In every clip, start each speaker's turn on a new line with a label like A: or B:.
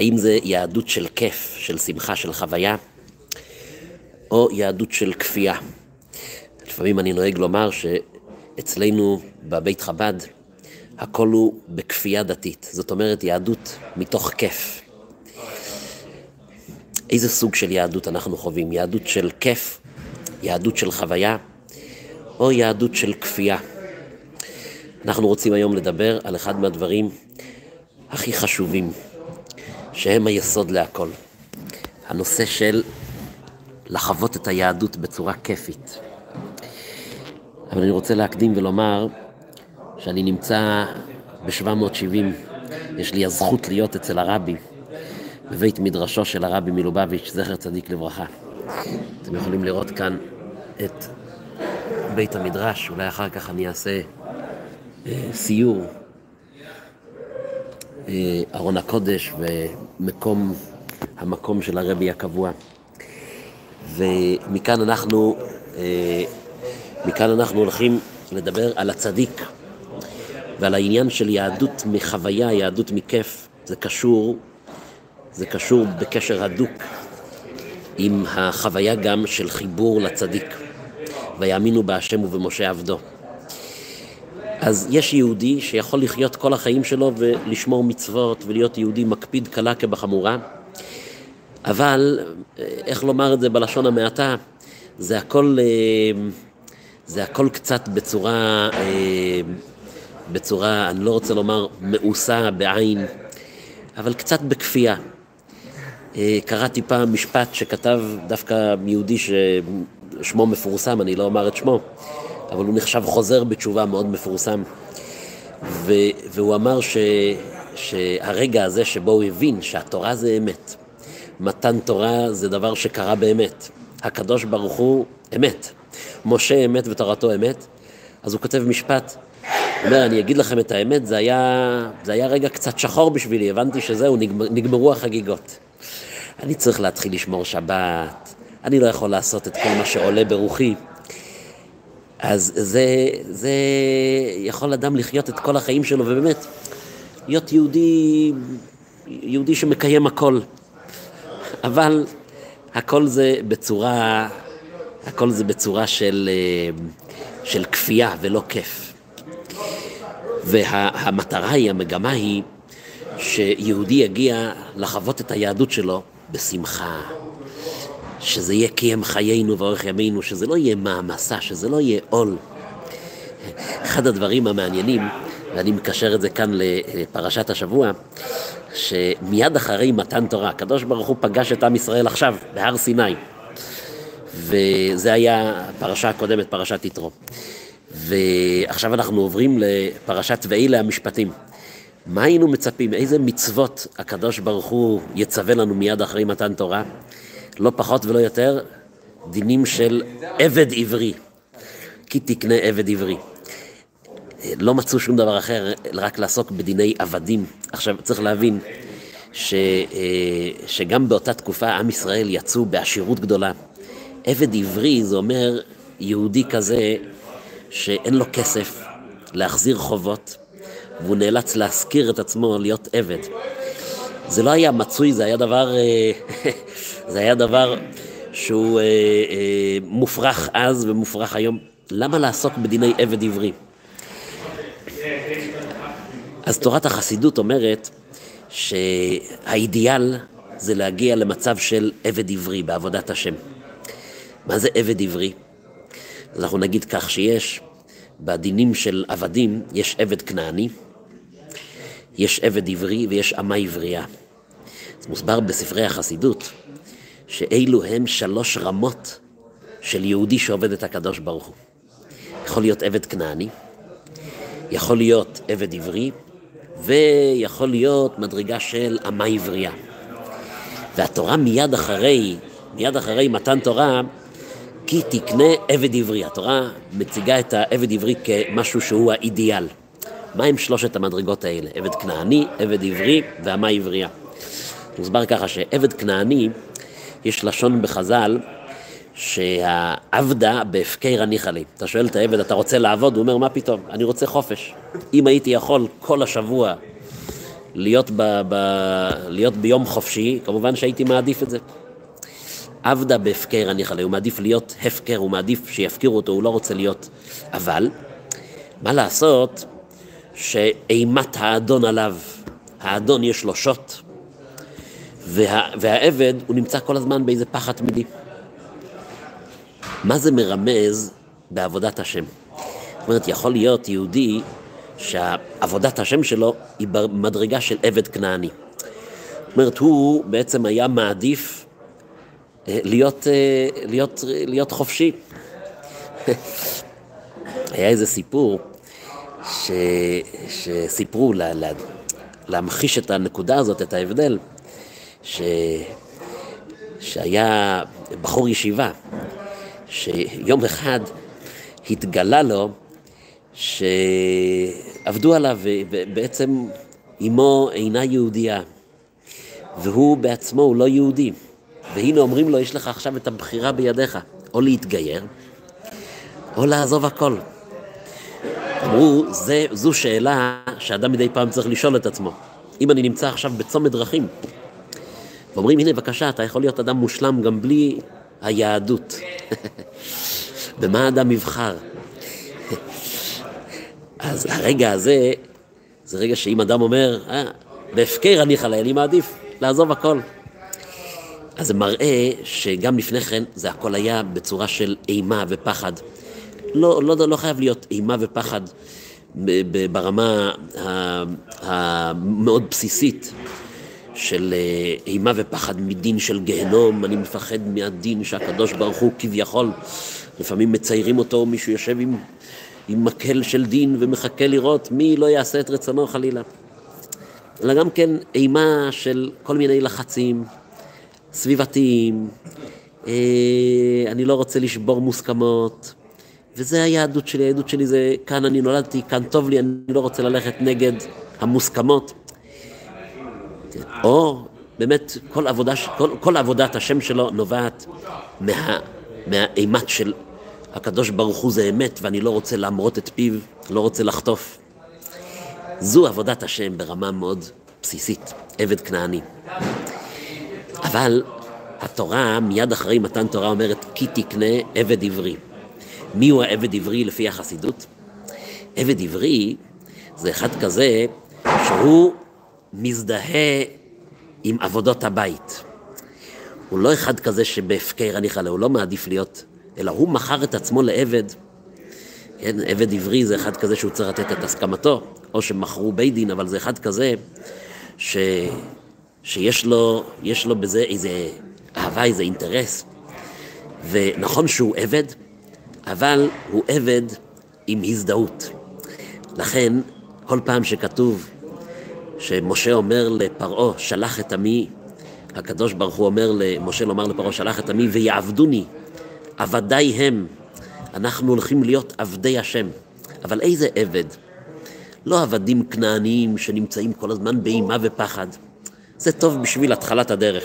A: האם זה יהדות של כיף, של שמחה, של חוויה, או יהדות של כפייה. לפעמים אני נוהג לומר שאצלנו בבית חב"ד הכל הוא בכפייה דתית, זאת אומרת יהדות מתוך כיף. איזה סוג של יהדות אנחנו חווים? יהדות של כיף, יהדות של חוויה, או יהדות של כפייה? אנחנו רוצים היום לדבר על אחד מהדברים הכי חשובים, שהם היסוד להכל. הנושא של לחוות את היהדות בצורה כיפית. אבל אני רוצה להקדים ולומר שאני נמצא ב-770, יש לי הזכות להיות אצל הרבי, בבית מדרשו של הרבי מלובביץ', זכר צדיק לברכה. אתם יכולים לראות כאן את בית המדרש, אולי אחר כך אני אעשה אה, סיור, ארון הקודש ומקום, המקום של הרבי הקבוע. ומכאן אנחנו, אה, מכאן אנחנו הולכים לדבר על הצדיק ועל העניין של יהדות מחוויה, יהדות מכיף. זה קשור, זה קשור בקשר הדוק עם החוויה גם של חיבור לצדיק. ויאמינו בהשם ובמשה עבדו. אז יש יהודי שיכול לחיות כל החיים שלו ולשמור מצוות ולהיות יהודי מקפיד קלה כבחמורה, אבל, איך לומר את זה בלשון המעטה, זה הכל, אה, זה הכל קצת בצורה, אה, בצורה, אני לא רוצה לומר מאוסה בעין, אבל קצת בכפייה. אה, קראתי פעם משפט שכתב דווקא יהודי ששמו מפורסם, אני לא אומר את שמו, אבל הוא נחשב חוזר בתשובה מאוד מפורסם. ו, והוא אמר ש, שהרגע הזה שבו הוא הבין שהתורה זה אמת, מתן תורה זה דבר שקרה באמת, הקדוש ברוך הוא אמת, משה אמת ותורתו אמת, אז הוא כותב משפט, הוא אומר, אני אגיד לכם את האמת, זה היה, זה היה רגע קצת שחור בשבילי, הבנתי שזהו, נגמר, נגמרו החגיגות. אני צריך להתחיל לשמור שבת, אני לא יכול לעשות את כל מה שעולה ברוחי. אז זה, זה יכול אדם לחיות את כל החיים שלו, ובאמת, להיות יהודי, יהודי שמקיים הכל. אבל הכל זה בצורה, הכל זה בצורה של, של כפייה ולא כיף. והמטרה היא, המגמה היא, שיהודי יגיע לחוות את היהדות שלו בשמחה, שזה יהיה קיים חיינו ואורך ימינו, שזה לא יהיה מעמסה, שזה לא יהיה עול. אחד הדברים המעניינים, ואני מקשר את זה כאן לפרשת השבוע, שמיד אחרי מתן תורה, הקדוש ברוך הוא פגש את עם ישראל עכשיו, בהר סיני. וזה היה הפרשה הקודמת, פרשת יתרו. ועכשיו אנחנו עוברים לפרשת ואלה המשפטים. מה היינו מצפים? איזה מצוות הקדוש ברוך הוא יצווה לנו מיד אחרי מתן תורה? לא פחות ולא יותר, דינים של עבד עברי. כי תקנה עבד עברי. לא מצאו שום דבר אחר, רק לעסוק בדיני עבדים. עכשיו, צריך להבין ש, שגם באותה תקופה עם ישראל יצאו בעשירות גדולה. עבד עברי זה אומר יהודי כזה שאין לו כסף להחזיר חובות, והוא נאלץ להשכיר את עצמו להיות עבד. זה לא היה מצוי, זה היה דבר, אה, זה היה דבר שהוא אה, אה, מופרך אז ומופרך היום. למה לעסוק בדיני עבד עברי? אז תורת החסידות אומרת שהאידיאל זה להגיע למצב של עבד עברי בעבודת השם. מה זה עבד עברי? אז אנחנו נגיד כך שיש בדינים של עבדים, יש עבד כנעני, יש עבד עברי ויש אמה עברייה. זה מוסבר בספרי החסידות שאלו הם שלוש רמות של יהודי שעובד את הקדוש ברוך הוא. יכול להיות עבד כנעני, יכול להיות עבד עברי, ויכול להיות מדרגה של אמה עברייה. והתורה מיד אחרי, מיד אחרי מתן תורה, כי תקנה עבד עברי. התורה מציגה את העבד עברי כמשהו שהוא האידיאל. מה הם שלושת המדרגות האלה? עבד כנעני, עבד עברי ואמה עברייה. מוסבר ככה שעבד כנעני, יש לשון בחז"ל שהעבדה בהפקר הניחא לי. אתה שואל את העבד, אתה רוצה לעבוד? הוא אומר, מה פתאום? אני רוצה חופש. אם הייתי יכול כל השבוע להיות, ב, ב, להיות ביום חופשי, כמובן שהייתי מעדיף את זה. עבדה בהפקר אני חלה, הוא מעדיף להיות הפקר, הוא מעדיף שיפקירו אותו, הוא לא רוצה להיות. אבל, מה לעשות שאימת האדון עליו, האדון יש לו שוט, וה, והעבד, הוא נמצא כל הזמן באיזה פחד תמידי. מה זה מרמז בעבודת השם? זאת אומרת, יכול להיות יהודי שעבודת השם שלו היא במדרגה של עבד כנעני. זאת אומרת, הוא בעצם היה מעדיף אה, להיות, אה, להיות, להיות חופשי. היה איזה סיפור ש, שסיפרו לה, לה, להמחיש את הנקודה הזאת, את ההבדל, ש, שהיה בחור ישיבה, שיום אחד התגלה לו שעבדו עליו, ובעצם אמו אינה יהודייה, והוא בעצמו הוא לא יהודי. והנה אומרים לו, יש לך עכשיו את הבחירה בידיך, או להתגייר, או לעזוב הכל. אמרו, זו שאלה שאדם מדי פעם צריך לשאול את עצמו. אם אני נמצא עכשיו בצומת דרכים, ואומרים, הנה בבקשה, אתה יכול להיות אדם מושלם גם בלי היהדות. במה האדם יבחר? אז הרגע הזה, זה רגע שאם אדם אומר, אה, בהפקר אני חלה, אני מעדיף לעזוב הכל. אז זה מראה שגם לפני כן זה הכל היה בצורה של אימה ופחד. לא, לא, לא חייב להיות אימה ופחד ברמה המאוד בסיסית של אה, אימה ופחד מדין של גיהנום, אני מפחד מהדין שהקדוש ברוך הוא כביכול, לפעמים מציירים אותו, מישהו יושב עם, עם מקל של דין ומחכה לראות מי לא יעשה את רצונו חלילה. אלא גם כן אימה של כל מיני לחצים סביבתיים, אה, אני לא רוצה לשבור מוסכמות, וזה היהדות שלי, היהדות שלי זה כאן אני נולדתי, כאן טוב לי, אני לא רוצה ללכת נגד המוסכמות. או באמת כל, עבודה, כל, כל עבודת השם שלו נובעת מה, מהאימת של הקדוש ברוך הוא זה אמת ואני לא רוצה להמרות את פיו, לא רוצה לחטוף. זו עבודת השם ברמה מאוד בסיסית, עבד כנעני. אבל התורה, מיד אחרי מתן תורה אומרת, כי תקנה עבד עברי. מי הוא העבד עברי לפי החסידות? עבד עברי זה אחד כזה שהוא מזדהה עם עבודות הבית. הוא לא אחד כזה שבהפקר אני חלה, הוא לא מעדיף להיות, אלא הוא מכר את עצמו לעבד. כן, עבד עברי זה אחד כזה שהוא צריך לתת את הסכמתו, או שמכרו בית דין, אבל זה אחד כזה ש... שיש לו, לו בזה איזה אהבה, איזה אינטרס. ונכון שהוא עבד, אבל הוא עבד עם הזדהות. לכן, כל פעם שכתוב שמשה אומר לפרעה, שלח את עמי, הקדוש ברוך הוא אומר למשה לומר לפרעה, שלח את עמי ויעבדוני, עבדי הם. אנחנו הולכים להיות עבדי השם. אבל איזה עבד? לא עבדים כנעניים שנמצאים כל הזמן באימה ופחד. זה טוב בשביל התחלת הדרך.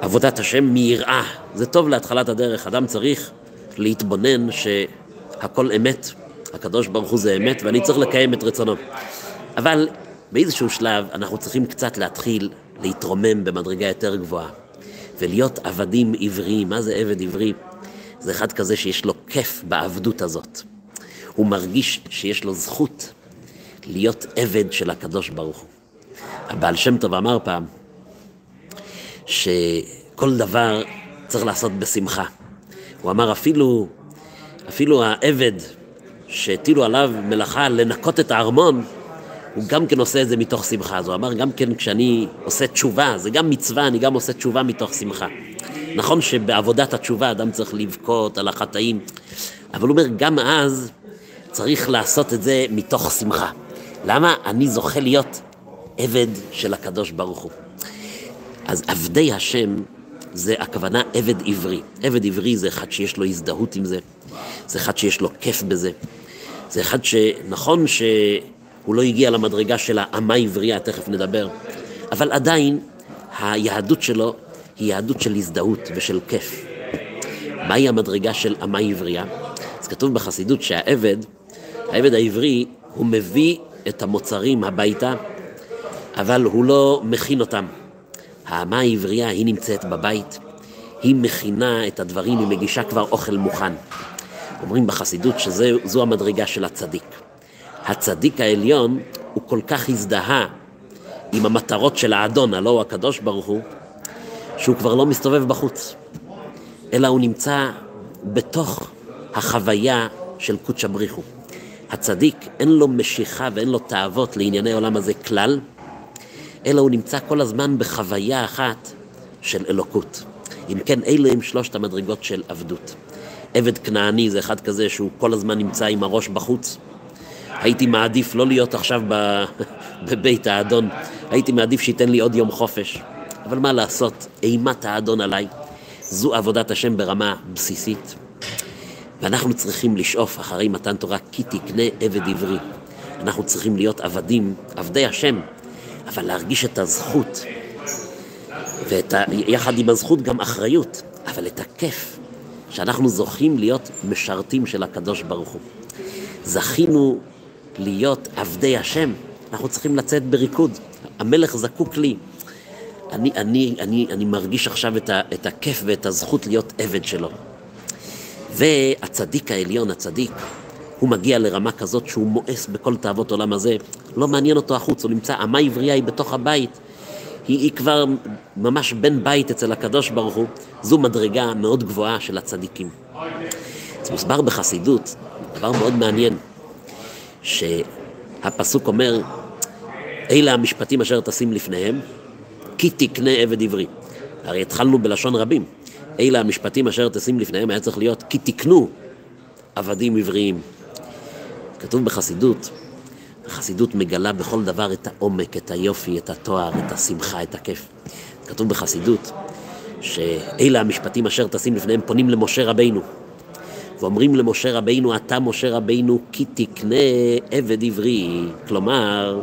A: עבודת השם מיראה, זה טוב להתחלת הדרך. אדם צריך להתבונן שהכל אמת, הקדוש ברוך הוא זה אמת, ואני צריך לקיים את רצונו. אבל באיזשהו שלב אנחנו צריכים קצת להתחיל להתרומם במדרגה יותר גבוהה, ולהיות עבדים עבריים. מה זה עבד עברי? זה אחד כזה שיש לו כיף בעבדות הזאת. הוא מרגיש שיש לו זכות להיות עבד של הקדוש ברוך הוא. הבעל שם טוב אמר פעם שכל דבר צריך לעשות בשמחה. הוא אמר אפילו, אפילו העבד שהטילו עליו מלאכה לנקות את הארמון, הוא גם כן עושה את זה מתוך שמחה. אז הוא אמר, גם כן כשאני עושה תשובה, זה גם מצווה, אני גם עושה תשובה מתוך שמחה. נכון שבעבודת התשובה אדם צריך לבכות על החטאים, אבל הוא אומר, גם אז צריך לעשות את זה מתוך שמחה. למה? אני זוכה להיות עבד של הקדוש ברוך הוא. אז עבדי השם זה הכוונה עבד עברי. עבד עברי זה אחד שיש לו הזדהות עם זה, זה אחד שיש לו כיף בזה, זה אחד שנכון שהוא לא הגיע למדרגה של האמה עברייה, תכף נדבר, אבל עדיין היהדות שלו היא יהדות של הזדהות ושל כיף. מהי המדרגה של אמה עברייה? אז כתוב בחסידות שהעבד, העבד העברי, הוא מביא את המוצרים הביתה אבל הוא לא מכין אותם. האמה העברייה, היא נמצאת בבית, היא מכינה את הדברים, היא מגישה כבר אוכל מוכן. אומרים בחסידות שזו המדרגה של הצדיק. הצדיק העליון הוא כל כך הזדהה עם המטרות של האדון, הלא הוא הקדוש ברוך הוא, שהוא כבר לא מסתובב בחוץ, אלא הוא נמצא בתוך החוויה של קודשא בריחו. הצדיק אין לו משיכה ואין לו תאוות לענייני העולם הזה כלל, אלא הוא נמצא כל הזמן בחוויה אחת של אלוקות. אם כן, אלה הם שלושת המדרגות של עבדות. עבד כנעני זה אחד כזה שהוא כל הזמן נמצא עם הראש בחוץ. הייתי מעדיף לא להיות עכשיו ב... בבית האדון, הייתי מעדיף שייתן לי עוד יום חופש. אבל מה לעשות, אימת האדון עליי. זו עבודת השם ברמה בסיסית. ואנחנו צריכים לשאוף אחרי מתן תורה כי תקנה עבד עברי. אנחנו צריכים להיות עבדים, עבדי השם, אבל להרגיש את הזכות, ויחד עם הזכות גם אחריות, אבל את הכיף, שאנחנו זוכים להיות משרתים של הקדוש ברוך הוא. זכינו להיות עבדי השם, אנחנו צריכים לצאת בריקוד. המלך זקוק לי. אני, אני, אני, אני מרגיש עכשיו את, ה, את הכיף ואת הזכות להיות עבד שלו. והצדיק העליון, הצדיק, הוא מגיע לרמה כזאת שהוא מואס בכל תאוות עולם הזה, לא מעניין אותו החוץ, הוא נמצא, אמה עברייה היא בתוך הבית, היא, היא כבר ממש בן בית אצל הקדוש ברוך הוא, זו מדרגה מאוד גבוהה של הצדיקים. זה מוסבר בחסידות, דבר מאוד מעניין, שהפסוק אומר, אלה המשפטים אשר תשים לפניהם, כי תקנה עבד עברי. הרי התחלנו בלשון רבים. אלה המשפטים אשר תשים לפניהם היה צריך להיות כי תקנו עבדים עבריים. כתוב בחסידות, החסידות מגלה בכל דבר את העומק, את היופי, את התואר, את השמחה, את הכיף. כתוב בחסידות שאלה המשפטים אשר תשים לפניהם פונים למשה רבינו ואומרים למשה רבינו, אתה משה רבינו כי תקנה עבד עברי. כלומר,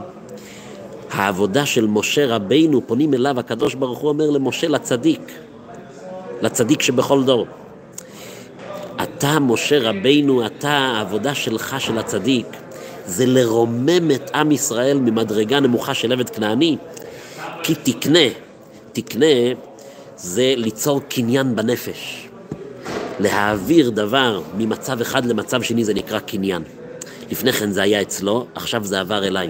A: העבודה של משה רבינו, פונים אליו, הקדוש ברוך הוא אומר למשה לצדיק, לצדיק שבכל דור. אתה, משה רבינו, אתה, העבודה שלך, של הצדיק, זה לרומם את עם ישראל ממדרגה נמוכה של עבד כנעני, כי תקנה, תקנה זה ליצור קניין בנפש. להעביר דבר ממצב אחד למצב שני זה נקרא קניין. לפני כן זה היה אצלו, עכשיו זה עבר אליי.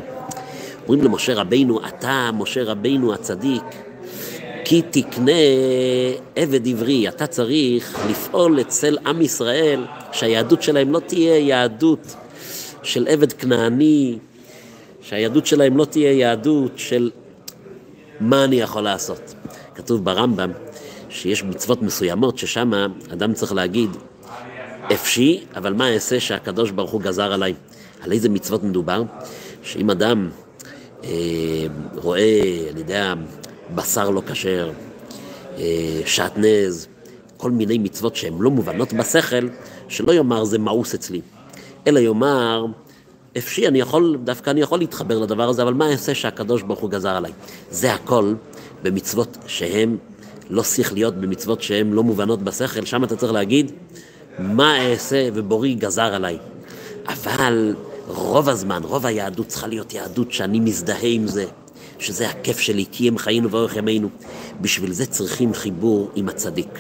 A: אומרים למשה רבינו, אתה, משה רבינו הצדיק, כי תקנה עבד עברי, אתה צריך לפעול אצל עם ישראל שהיהדות שלהם לא תהיה יהדות של עבד כנעני, שהיהדות שלהם לא תהיה יהדות של מה אני יכול לעשות. כתוב ברמב"ם שיש מצוות מסוימות ששם אדם צריך להגיד אפשי, אבל מה אעשה שהקדוש ברוך הוא גזר עליי? על איזה מצוות מדובר? שאם אדם אה, רואה, אני יודע, בשר לא כשר, אה, שעטנז, כל מיני מצוות שהן לא מובנות בשכל, שלא יאמר זה מאוס אצלי, אלא יאמר, אפשי, אני יכול, דווקא אני יכול להתחבר לדבר הזה, אבל מה אעשה שהקדוש ברוך הוא גזר עליי? זה הכל במצוות שהן לא שכליות, במצוות שהן לא מובנות בשכל, שם אתה צריך להגיד, מה אעשה ובורי גזר עליי. אבל רוב הזמן, רוב היהדות צריכה להיות יהדות שאני מזדהה עם זה, שזה הכיף שלי, כי הם חיינו ואורך ימינו. בשביל זה צריכים חיבור עם הצדיק.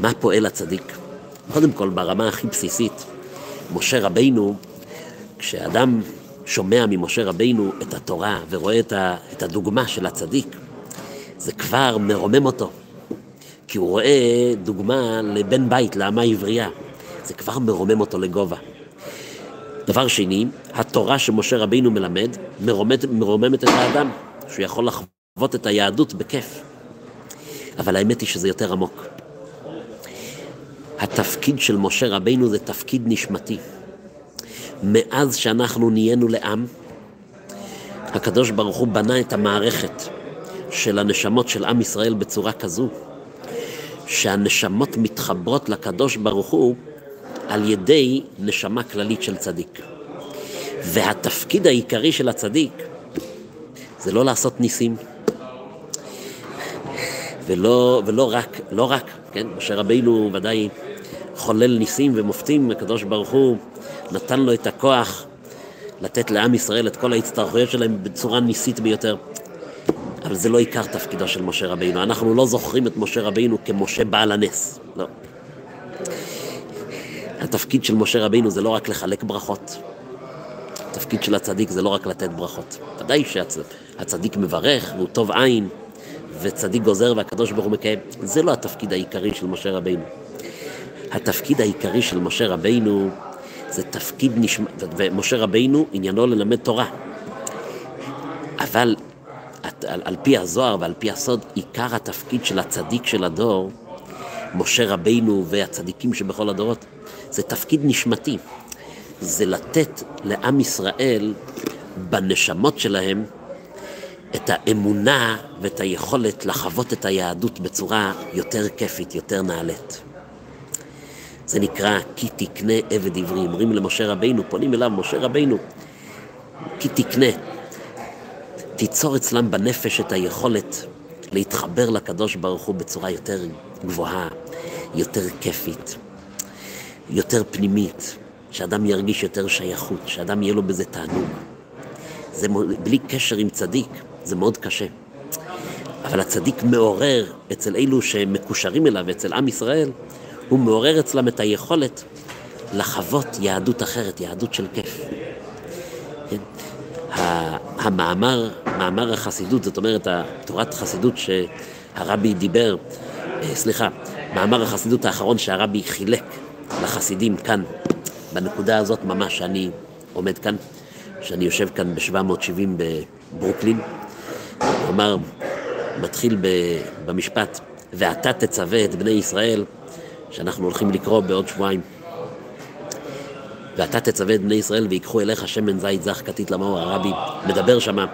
A: מה פועל הצדיק? קודם כל, ברמה הכי בסיסית, משה רבינו, כשאדם שומע ממשה רבינו את התורה ורואה את הדוגמה של הצדיק, זה כבר מרומם אותו. כי הוא רואה דוגמה לבן בית, לאמה עברייה. זה כבר מרומם אותו לגובה. דבר שני, התורה שמשה רבינו מלמד מרוממת, מרוממת את האדם, שהוא יכול לחוות את היהדות בכיף. אבל האמת היא שזה יותר עמוק. התפקיד של משה רבינו זה תפקיד נשמתי. מאז שאנחנו נהיינו לעם, הקדוש ברוך הוא בנה את המערכת של הנשמות של עם ישראל בצורה כזו, שהנשמות מתחברות לקדוש ברוך הוא על ידי נשמה כללית של צדיק. והתפקיד העיקרי של הצדיק זה לא לעשות ניסים, ולא, ולא רק, לא רק, כן, משה רבינו ודאי חולל ניסים ומופתים, הקדוש ברוך הוא נתן לו את הכוח לתת לעם ישראל את כל ההצטרכויות שלהם בצורה ניסית ביותר. אבל זה לא עיקר תפקידו של משה רבינו. אנחנו לא זוכרים את משה רבינו כמשה בעל הנס. לא. התפקיד של משה רבינו זה לא רק לחלק ברכות. התפקיד של הצדיק זה לא רק לתת ברכות. ודאי שהצדיק מברך והוא טוב עין, וצדיק גוזר והקדוש ברוך הוא מקיים. זה לא התפקיד העיקרי של משה רבינו. התפקיד העיקרי של משה רבינו זה תפקיד נשמע, ומשה רבינו עניינו ללמד תורה. אבל על, על פי הזוהר ועל פי הסוד, עיקר התפקיד של הצדיק של הדור, משה רבינו והצדיקים שבכל הדורות, זה תפקיד נשמתי. זה לתת לעם ישראל בנשמות שלהם את האמונה ואת היכולת לחוות את היהדות בצורה יותר כיפית, יותר נעלית. זה נקרא כי תקנה עבד עברי. אומרים למשה רבינו, פונים אליו, משה רבינו, כי תקנה. תיצור אצלם בנפש את היכולת להתחבר לקדוש ברוך הוא בצורה יותר גבוהה, יותר כיפית, יותר פנימית, שאדם ירגיש יותר שייכות, שאדם יהיה לו בזה תענוג. זה בלי קשר עם צדיק, זה מאוד קשה. אבל הצדיק מעורר אצל אלו שמקושרים אליו, אצל עם ישראל, הוא מעורר אצלם את היכולת לחוות יהדות אחרת, יהדות של כיף. כן? המאמר, מאמר החסידות, זאת אומרת, תורת חסידות שהרבי דיבר, אה, סליחה, מאמר החסידות האחרון שהרבי חילק לחסידים כאן, בנקודה הזאת ממש, שאני עומד כאן, שאני יושב כאן ב-770 בברוקלין, אמר, מתחיל במשפט, ואתה תצווה את בני ישראל שאנחנו הולכים לקרוא בעוד שבועיים. ואתה תצווה את בני ישראל ויקחו אליך שמן זית זך כתית למאור. הרבי מדבר שמה,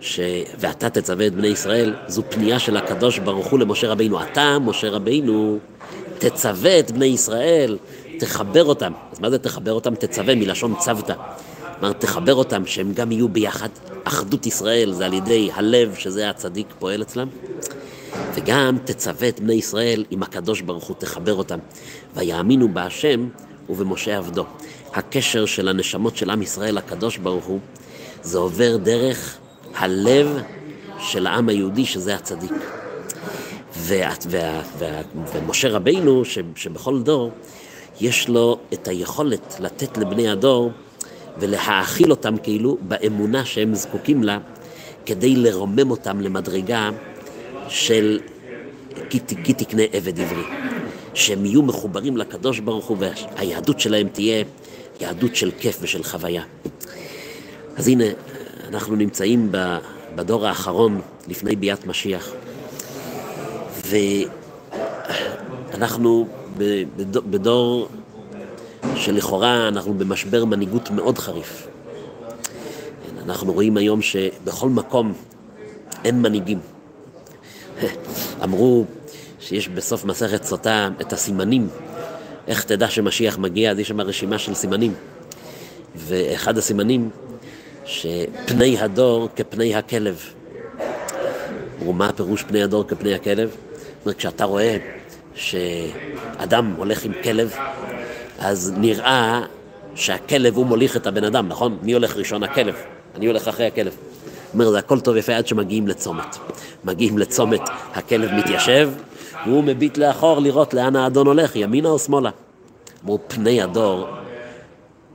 A: ש... ואתה תצווה את בני ישראל, זו פנייה של הקדוש ברוך הוא למשה רבינו. אתה, משה רבינו, תצווה את בני ישראל, תחבר אותם. אז מה זה תחבר אותם? תצווה מלשון צוותא. כלומר, תחבר אותם, שהם גם יהיו ביחד. אחדות ישראל זה על ידי הלב, שזה הצדיק פועל אצלם. וגם תצווה את בני ישראל עם הקדוש ברוך הוא, תחבר אותם. ויאמינו בהשם ובמשה עבדו. הקשר של הנשמות של עם ישראל לקדוש ברוך הוא, זה עובר דרך הלב של העם היהודי, שזה הצדיק. ואת, וה, וה, ומשה רבינו, ש, שבכל דור, יש לו את היכולת לתת לבני הדור ולהאכיל אותם כאילו באמונה שהם זקוקים לה, כדי לרומם אותם למדרגה של כי תקנה עבד עברי. שהם יהיו מחוברים לקדוש ברוך הוא והיהדות שלהם תהיה יהדות של כיף ושל חוויה. אז הנה, אנחנו נמצאים בדור האחרון לפני ביאת משיח, ואנחנו בדור שלכאורה אנחנו במשבר מנהיגות מאוד חריף. אנחנו רואים היום שבכל מקום אין מנהיגים. אמרו שיש בסוף מסכת סוטה את הסימנים, איך תדע שמשיח מגיע, אז יש שם רשימה של סימנים. ואחד הסימנים, שפני הדור כפני הכלב. ומה הפירוש פני הדור כפני הכלב? זאת אומרת, כשאתה רואה שאדם הולך עם כלב, אז נראה שהכלב הוא מוליך את הבן אדם, נכון? מי הולך ראשון? הכלב. אני הולך אחרי הכלב. אומר, זה הכל טוב יפה עד שמגיעים לצומת. מגיעים לצומת, הכלב מתיישב, והוא מביט לאחור לראות לאן האדון הולך, ימינה או שמאלה. אמרו, פני הדור,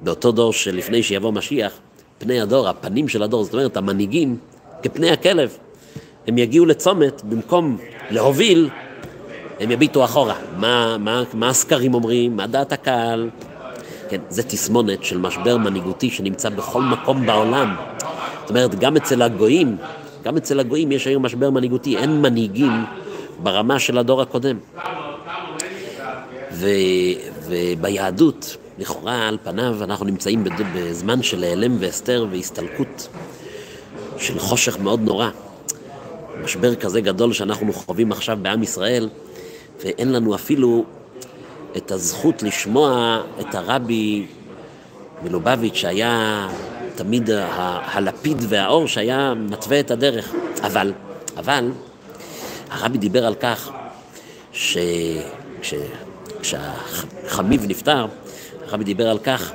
A: באותו דור שלפני שיבוא משיח, פני הדור, הפנים של הדור, זאת אומרת, המנהיגים, כפני הכלב. הם יגיעו לצומת, במקום להוביל, הם יביטו אחורה. מה, מה, מה הסקרים אומרים? מה דעת הקהל? כן, זה תסמונת של משבר מנהיגותי שנמצא בכל מקום בעולם. זאת אומרת, גם אצל הגויים, גם אצל הגויים יש היום משבר מנהיגותי, אין מנהיגים ברמה של הדור הקודם. ו, וביהדות, לכאורה על פניו, אנחנו נמצאים בזמן של העלם והסתר והסתלקות של חושך מאוד נורא. משבר כזה גדול שאנחנו חווים עכשיו בעם ישראל, ואין לנו אפילו את הזכות לשמוע את הרבי מלובביץ' שהיה תמיד הלפיד והאור שהיה מתווה את הדרך. אבל, אבל, הרבי דיבר על כך שכשהחמיב נפטר, הרבי דיבר על כך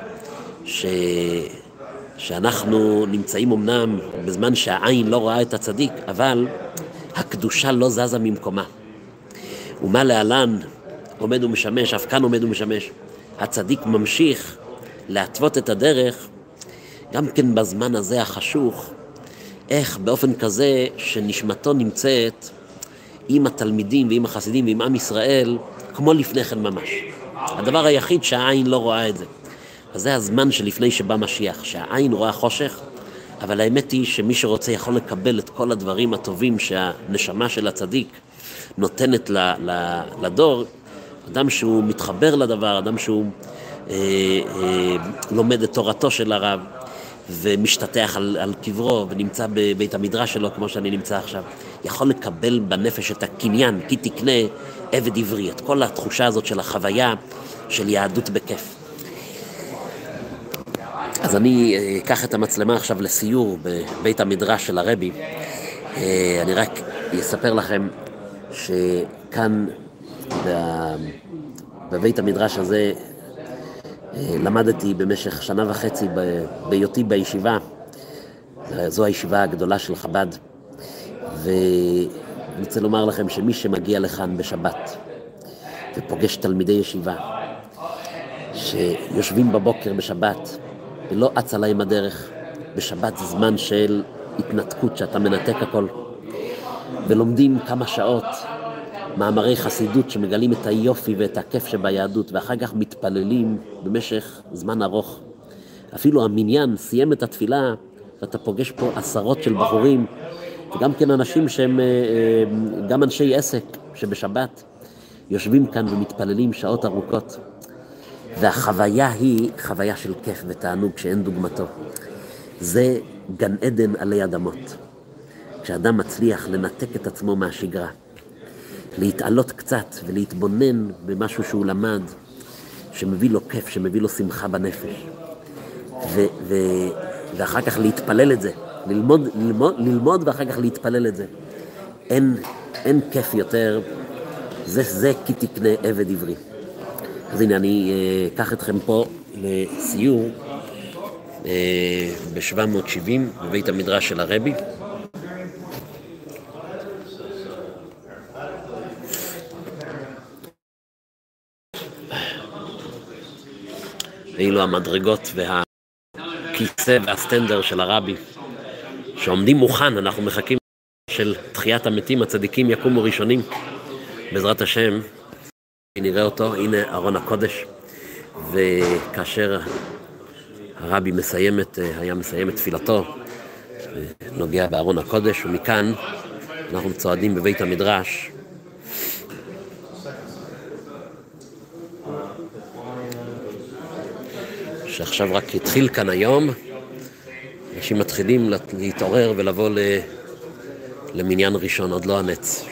A: ש... שאנחנו נמצאים אמנם בזמן שהעין לא רואה את הצדיק, אבל הקדושה לא זזה ממקומה. ומה להלן עומד ומשמש, אף כאן עומד ומשמש. הצדיק ממשיך להתוות את הדרך, גם כן בזמן הזה החשוך, איך באופן כזה שנשמתו נמצאת עם התלמידים ועם החסידים ועם עם ישראל, כמו לפני כן ממש. הדבר היחיד שהעין לא רואה את זה. אז זה הזמן שלפני שבא משיח, שהעין רואה חושך, אבל האמת היא שמי שרוצה יכול לקבל את כל הדברים הטובים שהנשמה של הצדיק נותנת לדור, אדם שהוא מתחבר לדבר, אדם שהוא אה, אה, לומד את תורתו של הרב ומשתטח על, על קברו ונמצא בבית המדרש שלו כמו שאני נמצא עכשיו, יכול לקבל בנפש את הקניין, כי תקנה עבד עברי, את כל התחושה הזאת של החוויה של יהדות בכיף. אז אני אה, אקח את המצלמה עכשיו לסיור בבית המדרש של הרבי. אה, אני רק אספר לכם שכאן בבית המדרש הזה אה, למדתי במשך שנה וחצי בהיותי בישיבה. זו הישיבה הגדולה של חב"ד. ואני רוצה לומר לכם שמי שמגיע לכאן בשבת ופוגש תלמידי ישיבה שיושבים בבוקר בשבת ולא אצה להם הדרך, בשבת זה זמן של התנתקות, שאתה מנתק הכל, ולומדים כמה שעות מאמרי חסידות שמגלים את היופי ואת הכיף שביהדות, ואחר כך מתפללים במשך זמן ארוך. אפילו המניין סיים את התפילה, ואתה פוגש פה עשרות של בחורים, וגם כן אנשים שהם אה, אה, גם אנשי עסק, שבשבת יושבים כאן ומתפללים שעות ארוכות. והחוויה היא חוויה של כיף ותענוג שאין דוגמתו. זה גן עדן עלי אדמות. כשאדם מצליח לנתק את עצמו מהשגרה, להתעלות קצת ולהתבונן במשהו שהוא למד, שמביא לו כיף, שמביא לו שמחה בנפש. ו- ו- ואחר כך להתפלל את זה, ללמוד, ללמוד, ללמוד ואחר כך להתפלל את זה. אין, אין כיף יותר, זה, זה כי תקנה עבד עברי. אז הנה, אני אה, אקח אתכם פה לסיור אה, ב-770 בבית המדרש של הרבי. ואילו המדרגות והכיסא והסטנדר של הרבי שעומדים מוכן, אנחנו מחכים של תחיית המתים, הצדיקים יקומו ראשונים. בעזרת השם נראה אותו, הנה ארון הקודש, וכאשר הרבי מסיים את, היה מסיים את תפילתו, נוגע בארון הקודש, ומכאן אנחנו צועדים בבית המדרש. שעכשיו רק התחיל כאן היום, אנשים מתחילים להתעורר ולבוא למניין ראשון, עוד לא הנץ.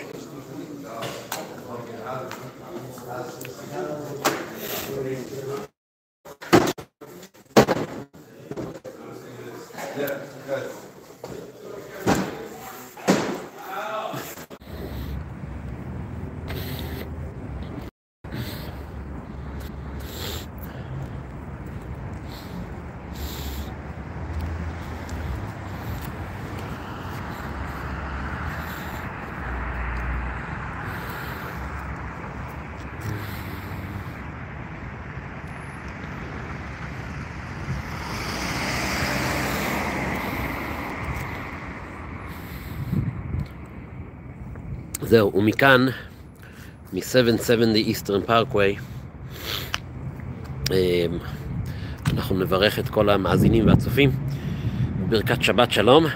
A: זהו, ומכאן, מ-770 Eastern Parkway, אמ, אנחנו נברך את כל המאזינים והצופים בברכת שבת שלום,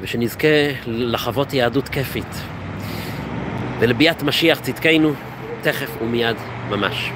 A: ושנזכה לחוות יהדות כיפית. ולביאת משיח צדקנו, תכף ומיד ממש.